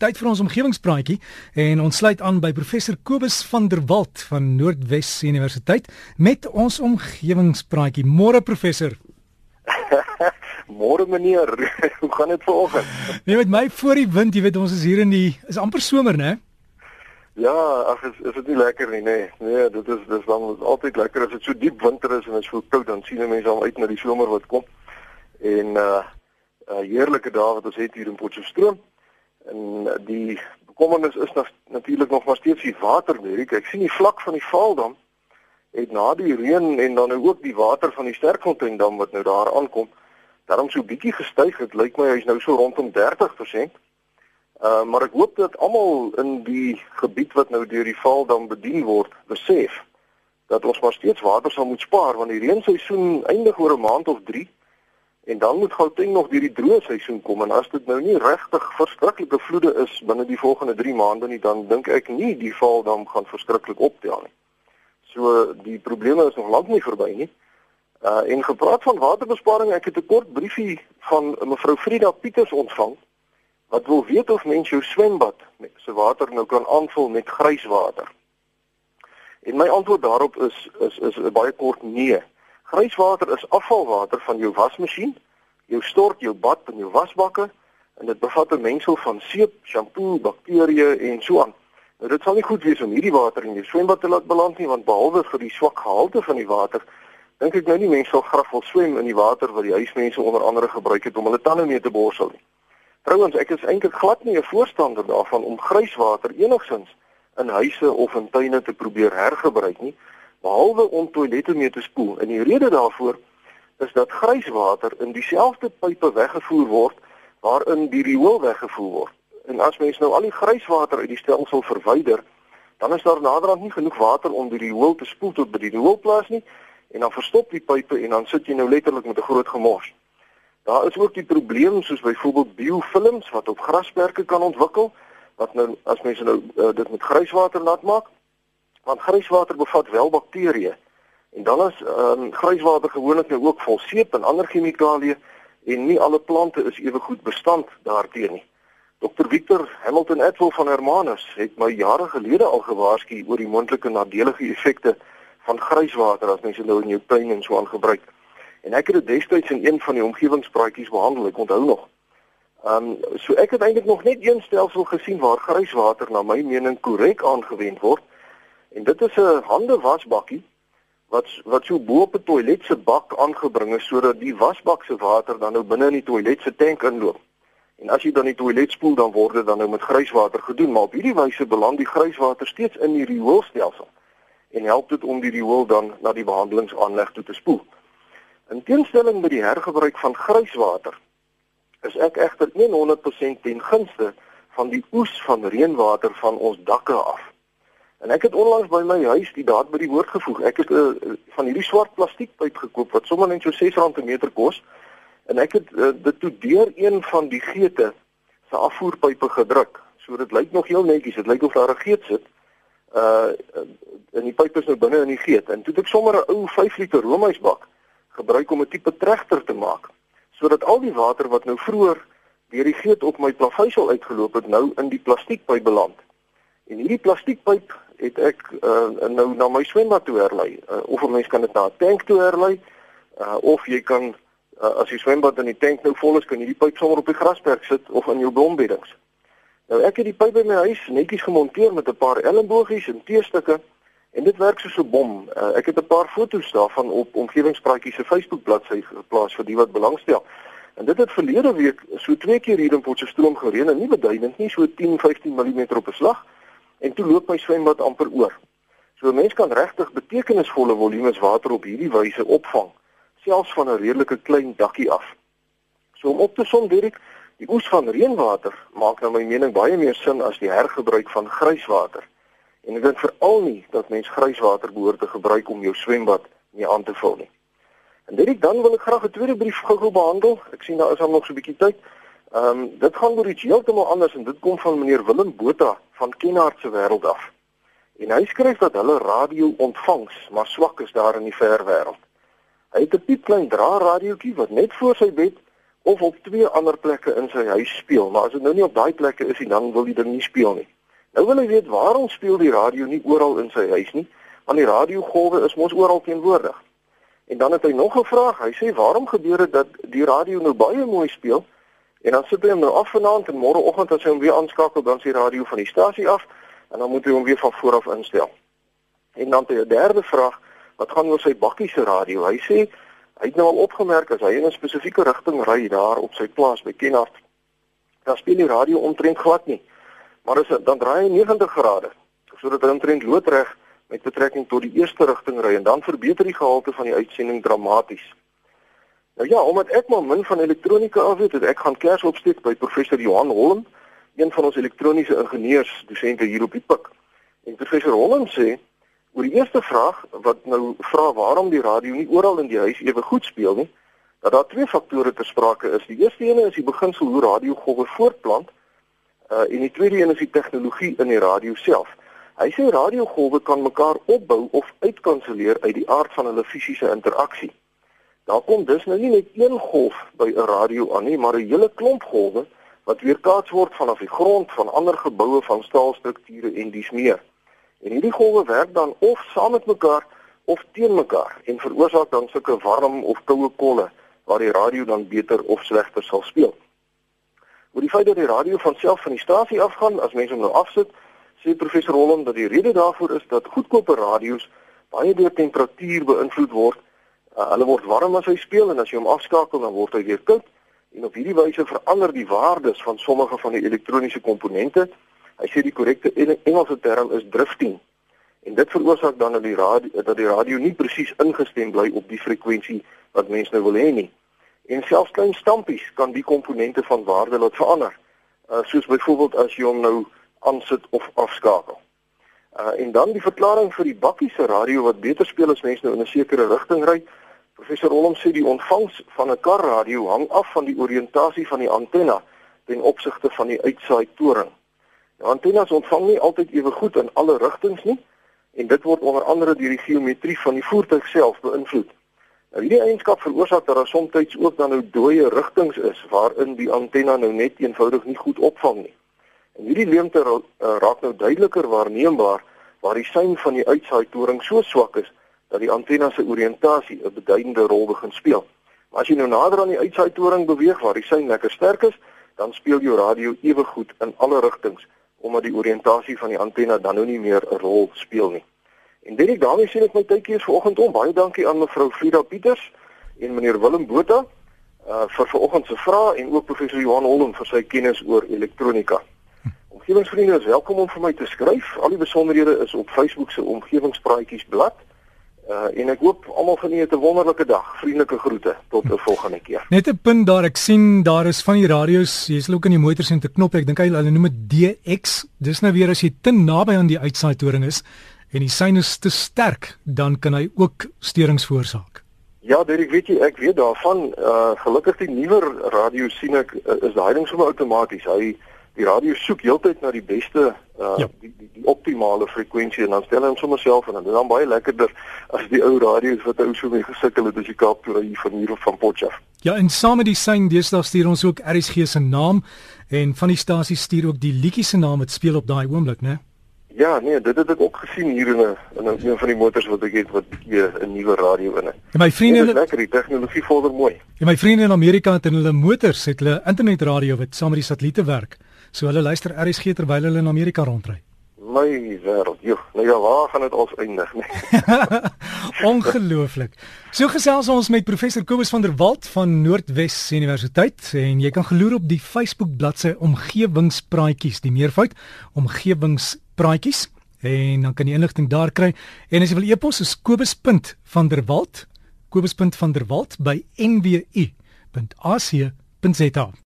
Tyd vir ons omgewingspraatjie en ons sluit aan by professor Kobus van der Walt van Noordwes Universiteit met ons omgewingspraatjie. Môre professor. Môre meneer, hoe gaan dit vanoggend? Nee, met my voor die wind, jy weet ons is hier in die is amper somer, né? Ja, ag is is dit nie lekker nie, nee. Nee, dit is dis dan is altyd lekker as dit so diep winter is en dit is so koud dan sien mense al uit na die somer wat kom. En uh, uh heerlike dae wat ons het hier in Potchefstroom. En die bekommernis is nog natuurlik nog maar steeds die watermerk. Ek sien die vlak van die Vaaldam het na die reën en dan nou ook die water van die Sterkfonteindam wat nou daar aankom, daarom so bietjie gestyg. Dit lyk my hy's nou so rondom 30%. Uh maar ek hoop dat almal in die gebied wat nou deur die Vaaldam bedien word, besef dat ons maar steeds water sal moet spaar want die reenseisoen eindig oor 'n maand of 3 En dan moet Gauteng nog deur die droë seisoen kom en as dit nou nie regtig verskriklike vloede is binne die volgende 3 maande nie, dan dink ek nie die val dan gaan verskriklik optel nie. So die probleme is nog lank nie verby nie. Uh en gepraat van waterbesparing, ek het 'n kort briefie van mevrou Frida Pieters ontvang wat wil weet of mens jou swembad met se water nou kan aanvul met grijswater. En my antwoord daarop is is is 'n baie kort nee. Grijswater is afvalwater van jou wasmasjien, jou stort, jou bad en jou wasbakke en dit bevat 'n mengsel van seep, shampoo, bakterieë en so aan. Nou dit sal nie goed wees om hierdie water in jou swembad te laat beland nie want behalwe vir die swak gehalte van die water, dink ek nou nie mense sal graag wil swem in die water wat die huismense onder andere gebruik het om hulle tande mee te borsel nie. Trouwens, ek is eintlik glad nie 'n voorstander daarvan om grijswater enigsins in huise of in tuine te probeer hergebruik nie behalwe om toilette mee te spoel. En die rede daarvoor is dat grijswater in dieselfde pype weggevoer word waarin die riool weggevoer word. En as mens nou al die grijswater uit die stelsel verwyder, dan is daar naderhand nie genoeg water om die riool te spoel tot by die rioolplaas nie en dan verstop die pype en dan sit jy nou letterlik met 'n groot gemors. Daar is ook die probleem soos byvoorbeeld biofilms wat op grasperke kan ontwikkel wat nou as mense nou uh, dit met grijswater laat maak, want grijswater bevat wel bakterieë. En dan is ehm um, grijswater gewoonlik nou ook vol seep en ander chemikalieë en nie alle plante is ewe goed bestand daarteenoor nie. Dr Victor Hamilton Etwell van Hermanus het my jare gelede al gewaarsku oor die moontlike nadelige effekte van grijswater as mense nou in jou tuin en so aan gebruik. En ek het dit destyds in een van die omgewingspraatjies behandel, ek onthou nog. Ehm um, so ek het eintlik nog net een stelsel gesien waar grijswater na my mening korrek aangewend word En dit is 'n handewasbakkie wat wat so bo op 'n toilet se bak aangebring is sodat die wasbak se water dan nou binne in die toilet se tank inloop. En as jy dan die toilet spoel dan word dit dan nou met grijswater gedoen, maar op hierdie wyse beland die grijswater steeds in die rioolstelsel en help dit om die riool dan na die behandelingsaanleg toe te spoel. In teenstelling met die hergebruik van grijswater is ek egter 100% ten gunste van die oes van reënwater van ons dakke af. En ek het onlangs by my huis die daad by die woord gevoeg. Ek het 'n uh, van hierdie swart plastiekpyp gekoop wat sommer net so R6 per meter kos. En ek het uh, dit toe deur een van die geete se afvoerpype gedruk. So dit lyk nog heel netjies. Dit lyk of daar 'n geet sit. Uh en die pyp is nou binne in die geet. En toe het ek sommer 'n ou 5 liter roomhuisbak gebruik om 'n tipe trechter te maak sodat al die water wat nou vroeër deur die geet op my plaveisel uitgeloop het nou in die plastiekpyp beland. En hierdie plastiekpyp het ek uh, nou na my swembad toe herlei. Uh, of 'n mens kan dit na 'n tank toe herlei uh, of jy kan uh, as die swembad in die tank nou vol is, kan jy die pyp sommer op die grasperk sit of in jou blombeddings. Nou ek het die pyp by my huis netjies gemonteer met 'n paar elmbogies en T-stukke en dit werk soos 'n bom. Uh, ek het 'n paar foto's daarvan op omgewingspraatjies se Facebook bladsy geplaas vir die wat belangstel. En dit het verlede week so twee keer hier in Potchefstroom gereën en nie beduidend nie, so 10-15 mm op 'n slag en toe loop my swembad amper oor. So 'n mens kan regtig betekenisvolle volumes water op hierdie wyse opvang, selfs van 'n redelike klein dakkie af. So om op te som, Dirk, die oes van reënwater maak na my mening baie meer sin as die hergebruik van grijswater. En ek dink veral nie dat mens grijswater behoort te gebruik om jou swembad mee aan te vul nie. En Dirk, dan wil ek graag 'n tweede brief gou-gou behandel. Ek sien daar is al nog so 'n bietjie tyd. Ehm um, dit gaan oor iets heeltemal anders en dit kom van meneer Willem Botha van Kenhardt se wêreld af. En hy skryf dat hulle radio ontvangs maar swak is daar in die ver wêreld. Hy het 'n piep klein dra radiootjie wat net voor sy bed of op twee ander plekke in sy huis speel, maar as dit nou nie op daai plekke is nie, dan wil die ding nie speel nie. Nou wil hy weet waarom speel die radio nie oral in sy huis nie, want die radiogolwe is mos oral teenwoordig. En dan het hy nog 'n vraag. Hy sê waarom gebeur dit dat die radio nou baie mooi speel en dan sit hy hom nou af vanaand en môreoggend as hy hom weer aanskakel dan sy radio van die stasie af en dan moet hy hom weer van voor af instel. En dan 'n derde vraag wat gaan oor sy bakkie se radio. Hy sê hy het nou al opgemerk as hy in 'n spesifieke rigting ry daar op sy plaas by Kenhardt, dan speel die radio omtrent glad nie. Maar as dan draai hy 90 grade sodat hy omtrent loodreg met betrekking tot die eerste rigting ry en dan verbeter die gehalte van die uitsending dramaties. Nou ja, omdat ek maar min van elektronika af weet, het ek gaan kers opsteek by professor Johan Holm, een van ons elektroniese ingenieurs dosente hier op die PIK. En professor Holm sê oor die eerste vraag wat nou vra waarom die radio nie oral in die huis ewe goed speel nie, dat daar twee faktore ter sprake is. Die eerste een is die beginsel hoe radiogolwe voortplant, uh, en die tweede een is die tegnologie in die radio self. Hy sê radiogolwe kan mekaar opbou of uitkanselleer uit die aard van hulle fisiese interaksie. Daar kom dus nou nie net een golf by 'n radio aan nie, maar 'n hele klomp golwe wat weerkaats word vanaf die grond van ander geboue van staalstrukture en dies meer. En hierdie golwe werk dan of saam met mekaar of teen mekaar en veroorsaak dan sulke warm of koue kolle waar die radio dan beter of slegter sal speel. Oor die feit dat die radio van self van die stasie afgaan as mense hom nou afsit, sê professor Holland dat die rede daarvoor is dat goedkope radio's baie deur temperatuur beïnvloed word. Uh, hulle word warm as hy speel en as jy hom afskakel dan word hy weer koud en op hierdie wyse verander die waardes van sommige van die elektroniese komponente. Hy sê die korrekte Engelse term is drifting. En dit veroorsaak dan dat die radio dat die radio nie presies ingestem bly op die frekwensie wat mense nou wil hê nie. En selfs klein stampies kan die komponente van waarde laat verander. Uh, soos byvoorbeeld as jy hom nou aansit of afskakel. Uh en dan die verklaring vir die bakkie se radio wat beter speel as mense nou in 'n sekere rigting ry. Professor Holm sê die ontvangs van 'n karradio hang af van die oriëntasie van die antenna ten opsigte van die uitsaai toring. Die antennes ontvang nie altyd ewe goed in alle rigtings nie en dit word onder andere deur die geometrie van die voertuig self beïnvloed. Nou hierdie eienskap veroorsaak dat daar soms ook dan nou dooie rigtings is waarin die antenna nou net eenvoudig nie goed opvang nie. En hierdie leemte uh, raak nou duideliker waarneembaar waar die sein van die uitsaai toring so swak is dat die antenna se oriëntasie 'n beduidende rol begin speel. Maar as jy nou nader aan die uitsaai toring beweeg waar die sein lekker sterk is, dan speel jou radio ewe goed in alle rigtings omdat die oriëntasie van die antenna dan nou nie meer 'n rol speel nie. En dit ek daarmee sien ek my tydjie is vanoggend om baie dankie aan mevrou Frida Pieters en meneer Willem Botha uh vir vanoggend se vrae en ook professor Johan Holm vir sy kennis oor elektronika. Omgewingsvriende is welkom om vir my te skryf. Al die besonderhede is op Facebook se omgewingspraatjies blad. Uh en ek hoop almal geniet 'n wonderlike dag. Vriendelike groete tot 'n volgende keer. Net 'n punt daar, ek sien daar is van die radio's, jy's ook in die motors en te knop. Ek dink hulle noem dit DX. Dis nou weer as jy te naby aan die uitsaaidoring is en die sein is te sterk, dan kan hy ook steurings veroorsaak. Ja, Derek, weet jy, ek weet daarvan. Uh gelukkig die nuwer radio sien ek uh, is daai ding sommer outomaties. Hy die radio soek heeltyd na die beste uh ja. die, die die optimale frekwensie en dan stel hy hom sommer self en dan baie lekkerder as die ou radio's wat ou so mee gesukkel het as jy Kaap toe ry van hier of van Potchefstroom. Ja, en saam met die sein deesdae stuur ons ook RSG se naam en van die stasie stuur ook die liedjie se naam wat speel op daai oomblik, né? Ja, nee, dit het ek ook gesien hier in 'n in een van die motors wat ek het wat 'n nuwe radio in het. En my vriende, nee, lekker, die tegnologie vorder mooi. En my vriende in Amerika het in hulle motors het hulle internetradio wat saam met die satelliete werk. So hulle luister RSG terwyl hulle in Amerika rondry. My wêreld, joh. Nou ja, waar gaan dit ons eindig, nee? Ongelooflik. So gesels ons met professor Kobus van der Walt van Noordwes Universiteit en jy kan geloer op die Facebook bladsy Omgewingspraatjies, die meervoud Omgewingspraatjies en dan kan jy inligting daar kry. En as jy wil e-pos is kobus.vanderwalt kobus.vanderwalt by nwu.ac.za